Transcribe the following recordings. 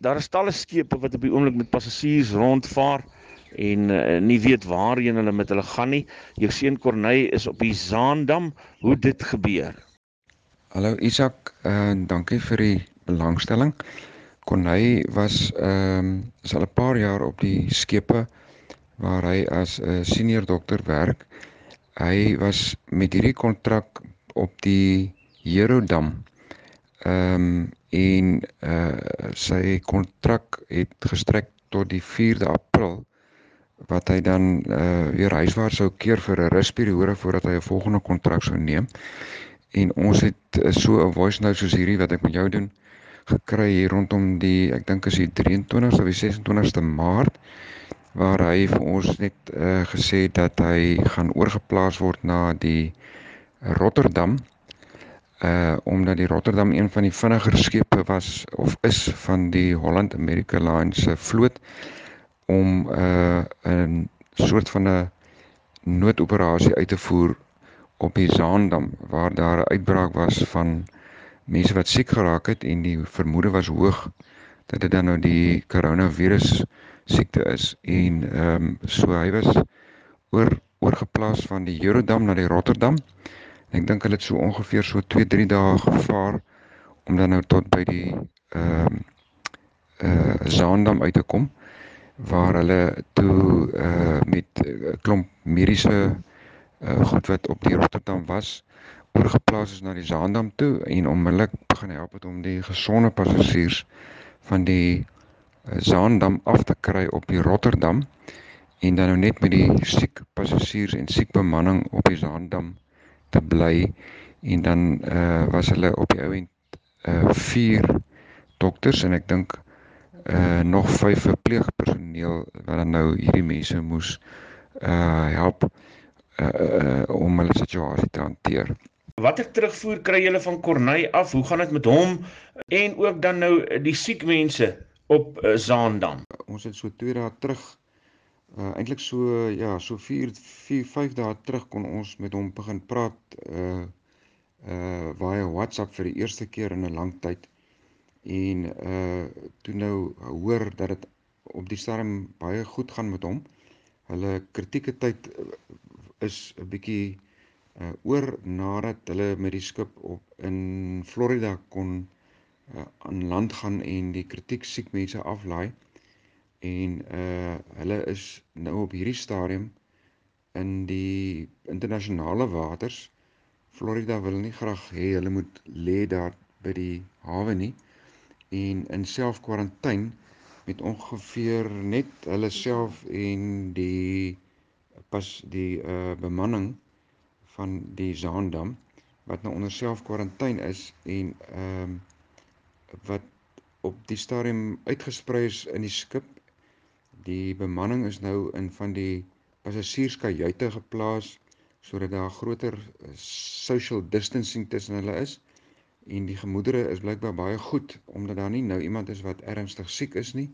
daar is talle skepe wat op die oomblik met passasiers rondvaar en uh, nie weet waarheen hulle met hulle gaan nie. Jou seun Corneille is op die Zaandam. Hoe dit gebeur? Hallo Isak, uh, dankie vir die belangstelling. Corneille was ehm um, is al 'n paar jaar op die skepe waar hy as 'n uh, senior dokter werk. Hy was met hierdie kontrak op die Herodam. Ehm um, en uh sy kontrak het gestrek tot die 4de April wat hy dan uh weer huiswaarts sou keer vir 'n rusperiode voordat hy 'n volgende kontrak sou neem. En ons het uh, so 'n voice note soos hierdie wat ek met jou doen gekry hier rondom die ek dink is die 23ste of die 26ste Maart waar hy vir ons net uh gesê dat hy gaan oorgeplaas word na die Rotterdam uh omdat die Rotterdam een van die vinniger skepe was of is van die Holland America Line se vloot om uh 'n soort van 'n noodoperasie uit te voer op die Zaandam waar daar 'n uitbraak was van mense wat siek geraak het en die vermoede was hoog dat dit dan nou die koronavirus siekte is. En ehm um, so hy was oor oorgeplaas van die Eurodam na die Rotterdam Ek dink hulle het so ongeveer so 2-3 dae gevaar om dan nou tot by die ehm uh, eh uh, Zaandam uit te kom waar hulle toe eh uh, met 'n uh, klomp mediese uh, goed wat op die Rotterdam was oorgeplaas is na die Zaandam toe en onmiddellik begin help het om die gesonde passasiers van die uh, Zaandam af te kry op die Rotterdam en dan nou net met die siek passasiers en siek bemanning op die Zaandam te bly en dan uh was hulle op die ou end uh vier dokters en ek dink uh nog vyf verpleegpersoneel wat dan nou hierdie mense moes uh help uh, uh om hulle situasie te hanteer. Watter terugvoer kry julle van Corneille af? Hoe gaan dit met hom en ook dan nou die siek mense op uh, Zaandam? Ons het so 2 dae terug Uh eintlik so ja, so 4 4 5 dae terug kon ons met hom begin praat uh uh via WhatsApp vir die eerste keer in 'n lang tyd. En uh toe nou hoor dat dit op die stadium baie goed gaan met hom. Hulle kritieke tyd is 'n bietjie uh oor nadat hulle met die skip op in Florida kon uh, aan land gaan en die kritiek siek mense aflaai en uh hulle is nou op hierdie stadium in die internasionale waters. Florida wil nie graag hê hulle moet lê daar by die hawe nie en in self-kwarantyne met ongeveer net hulle self en die pas die uh bemanning van die Zaandam wat nou onder self-kwarantyne is en ehm um, wat op die stadium uitgesprei is in die skip Die bemanning is nou in van die passasierskajuite geplaas sodat daar groter eh, social distancing tussen hulle is en die gemoedere is blykbaar baie goed omdat daar nie nou iemand is wat ernstig siek is nie.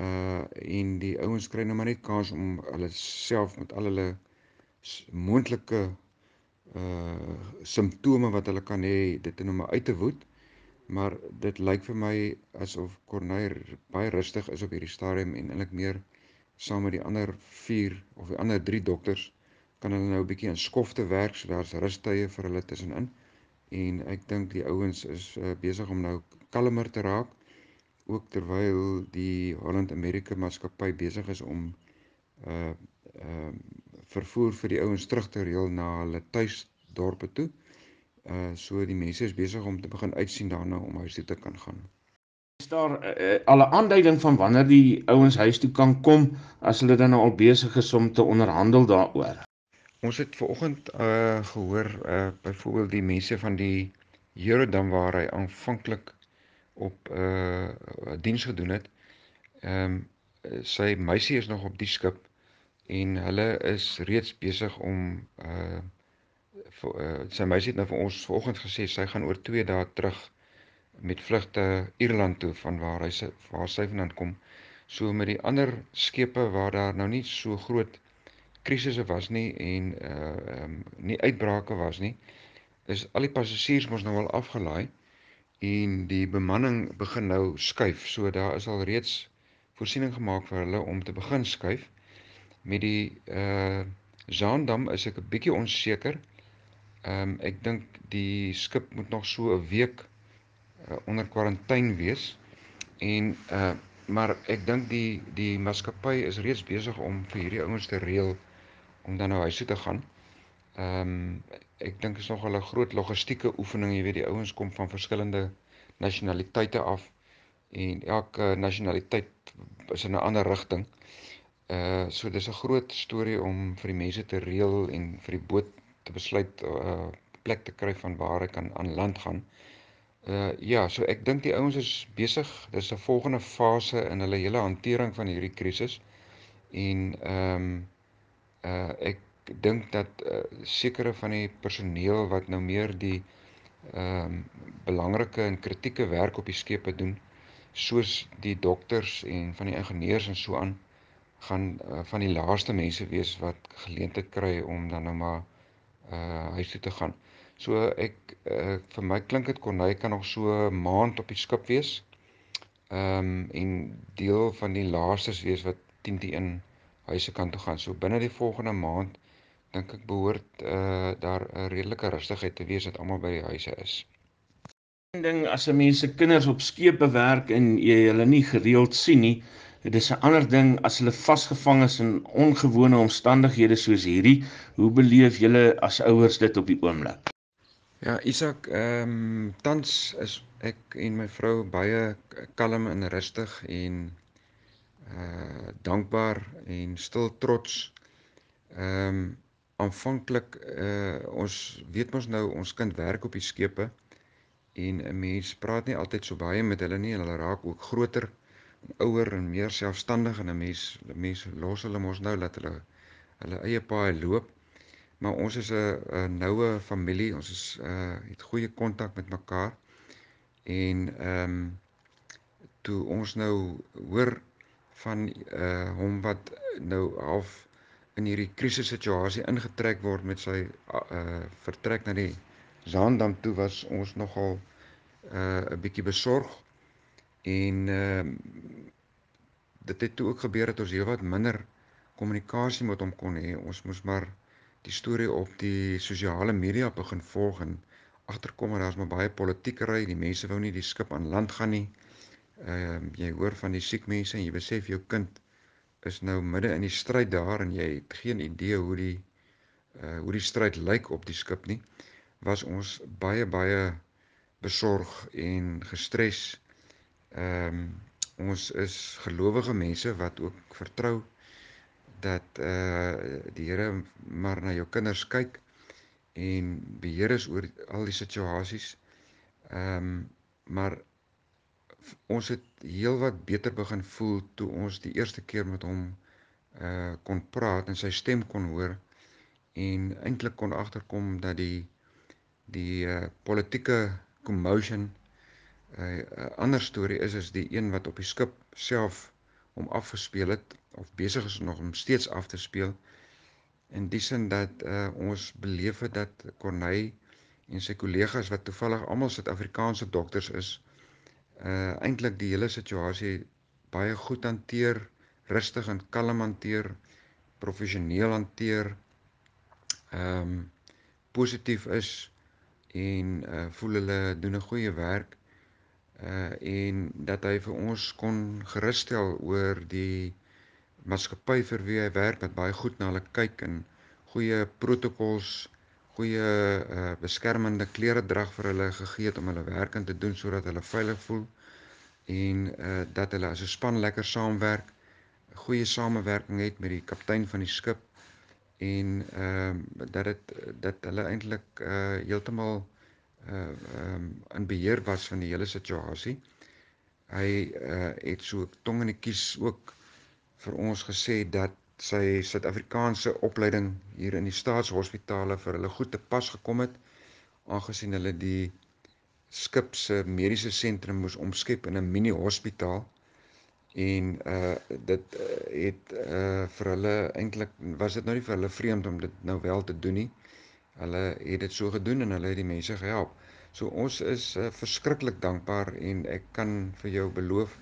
Uh en die ouens kry nou maar net kans om hulle self met al hulle moontlike uh simptome wat hulle kan hê dit nou maar uit te woed maar dit lyk vir my asof Corneille baie rustig is op hierdie stadium en eintlik meer saam met die ander 4 of die ander 3 dokters kan hulle nou 'n bietjie in skofte werk so daar's rustye vir hulle tussenin. En ek dink die ouens is uh, besig om nou kalmer te raak ook terwyl die Holland America maatskappy besig is om uh uh vervoer vir die ouens terug te reël na hulle tuisdorpe toe. Uh so die mense is besig om te begin uitsien daarna om huis toe te kan gaan. Is daar uh, al 'n aanduiding van wanneer die ouens huis toe kan kom as hulle dan nou al besig is om te onderhandel daaroor? Ons het vanoggend uh gehoor uh byvoorbeeld die mense van die Eurodam waar hy aanvanklik op uh diens gedoen het. Ehm um, sy meisie is nog op die skip en hulle is reeds besig om uh uh, sy meisie het nou vir ons vanoggend gesê sy gaan oor 2 dae terug met vlugte Ierland toe van waar hy se waar sy vandaan kom. So met die ander skepe waar daar nou nie so groot krisisse was nie en uh um nie uitbrake was nie, is al die passasiers mos nou al afgelaai en die bemanning begin nou skuif. So daar is al reeds voorsiening gemaak vir hulle om te begin skuif. Met die uh Zaandam is ek 'n bietjie onseker. Ehm um, ek dink die skip moet nog so 'n week uh, onder kwarantyne wees. En uh maar ek dink die die maatskappy is reeds besig om vir hierdie ouens te reël om dan nou huis toe te gaan. Ehm um, ek dink is nog 'n groot logistieke oefening, jy weet die ouens kom van verskillende nasionaliteite af en elke nasionaliteit is in 'n ander rigting. Uh so dis 'n groot storie om vir die mense te reël en vir die boot te besluit 'n uh, plek te kry van waar hy kan aan land gaan. Uh ja, so ek dink die ouens is besig. Dis 'n volgende fase in hulle hele hantering van hierdie krisis. En ehm um, uh ek dink dat uh, sekere van die personeel wat nou meer die ehm um, belangrike en kritieke werk op die skepe doen soos die dokters en van die ingenieurs en so aan gaan uh, van die laaste mense wees wat geleentheid kry om dan nou maar uh huis toe te gaan. So ek uh, vir my klink dit hy kan nog so 'n maand op die skip wees. Ehm um, en deel van die laastes wees wat 10 te 1 huise kan toe gaan. So binne die volgende maand dink ek behoort uh daar 'n redelike rustigheid te wees dat almal by die huise is ding as 'n mens se kinders op skepe werk en jy hulle nie gereeld sien nie, dit is 'n ander ding as hulle vasgevang is in ongewone omstandighede soos hierdie. Hoe beleef julle as ouers dit op die oomblik? Ja, Isak, ehm um, tans is ek en my vrou baie kalm en rustig en uh dankbaar en stil trots. Ehm um, aanvanklik uh ons weet mos nou ons kind werk op die skepe en 'n mens praat nie altyd so baie met hulle nie en hulle raak ook groter ouer en meer selfstandig en 'n mens mense los hulle mos nou dat hulle hulle eie paai loop. Maar ons is 'n noue familie ons is uh het goeie kontak met mekaar. En ehm um, toe ons nou hoor van uh hom wat nou half in hierdie krisissituasie ingetrek word met sy uh vertrek na die Zaandam toe was ons nogal uh 'n bietjie besorg en ehm uh, dit het toe ook gebeur dat ons heelwat minder kommunikasie met hom kon hê. Ons moes maar die storie op die sosiale media begin volg en agterkom dat daar's maar baie politiekery. Die mense wou nie die skip aan land gaan nie. Ehm uh, jy hoor van die siek mense en jy besef jou kind is nou midde in die stryd daar en jy het geen idee hoe die uh hoe die stryd lyk op die skip nie was ons baie baie besorg en gestres. Ehm um, ons is gelowige mense wat ook vertrou dat eh uh, die Here maar na jou kinders kyk en beheer is oor al die situasies. Ehm um, maar ons het heelwat beter begin voel toe ons die eerste keer met hom eh uh, kon praat en sy stem kon hoor en eintlik kon agterkom dat die die uh, politieke commotion 'n uh, uh, ander storie is is die een wat op die skip self hom afgespeel het of besig is nog om steeds af te speel in die sin dat uh, ons beleef het dat Corneille en sy kollegas wat toevallig almal Suid-Afrikaanse dokters is uh eintlik die hele situasie baie goed hanteer, rustig en kalm hanteer, professioneel hanteer. Ehm um, positief is en uh voel hulle doen 'n goeie werk uh en dat hy vir ons kon gerusstel oor die maatskappy vir wie hy werk wat baie goed na hulle kyk en goeie protokols, goeie uh beskermende klere drag vir hulle gegee het om hulle werk in te doen sodat hulle veilig voel en uh dat hulle as 'n span lekker saamwerk, goeie samewerking het met die kaptein van die skip en ehm uh, dat dit dat hulle eintlik uh heeltemal uh ehm um, in beheer was van die hele situasie. Hy uh het so tong in die kies ook vir ons gesê dat sy Suid-Afrikaanse opleiding hier in die staatshospitale vir hulle goed te pas gekom het aangesien hulle die skip se mediese sentrum moes omskep in 'n mini hospitaal en uh dit uh, het uh vir hulle eintlik was dit nou nie vir hulle vreemd om dit nou wel te doen nie. Hulle het dit so gedoen en hulle het die mense gehelp. So ons is uh, verskriklik dankbaar en ek kan vir jou beloof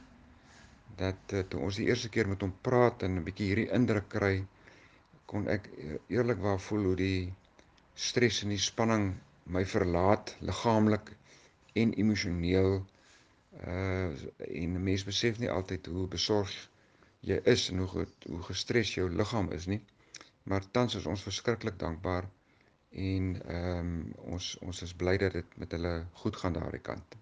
dat uh, toe ons die eerste keer met hom praat en 'n bietjie hierdie indruk kry, kon ek eerlikwaar voel hoe die stres en die spanning my verlaat liggaamlik en emosioneel uh en mense besef nie altyd hoe besorg jy is en hoe hoe gestres jou liggaam is nie. Maar tans is ons verskriklik dankbaar en ehm um, ons ons is bly dat dit met hulle goed gaan daardie kant.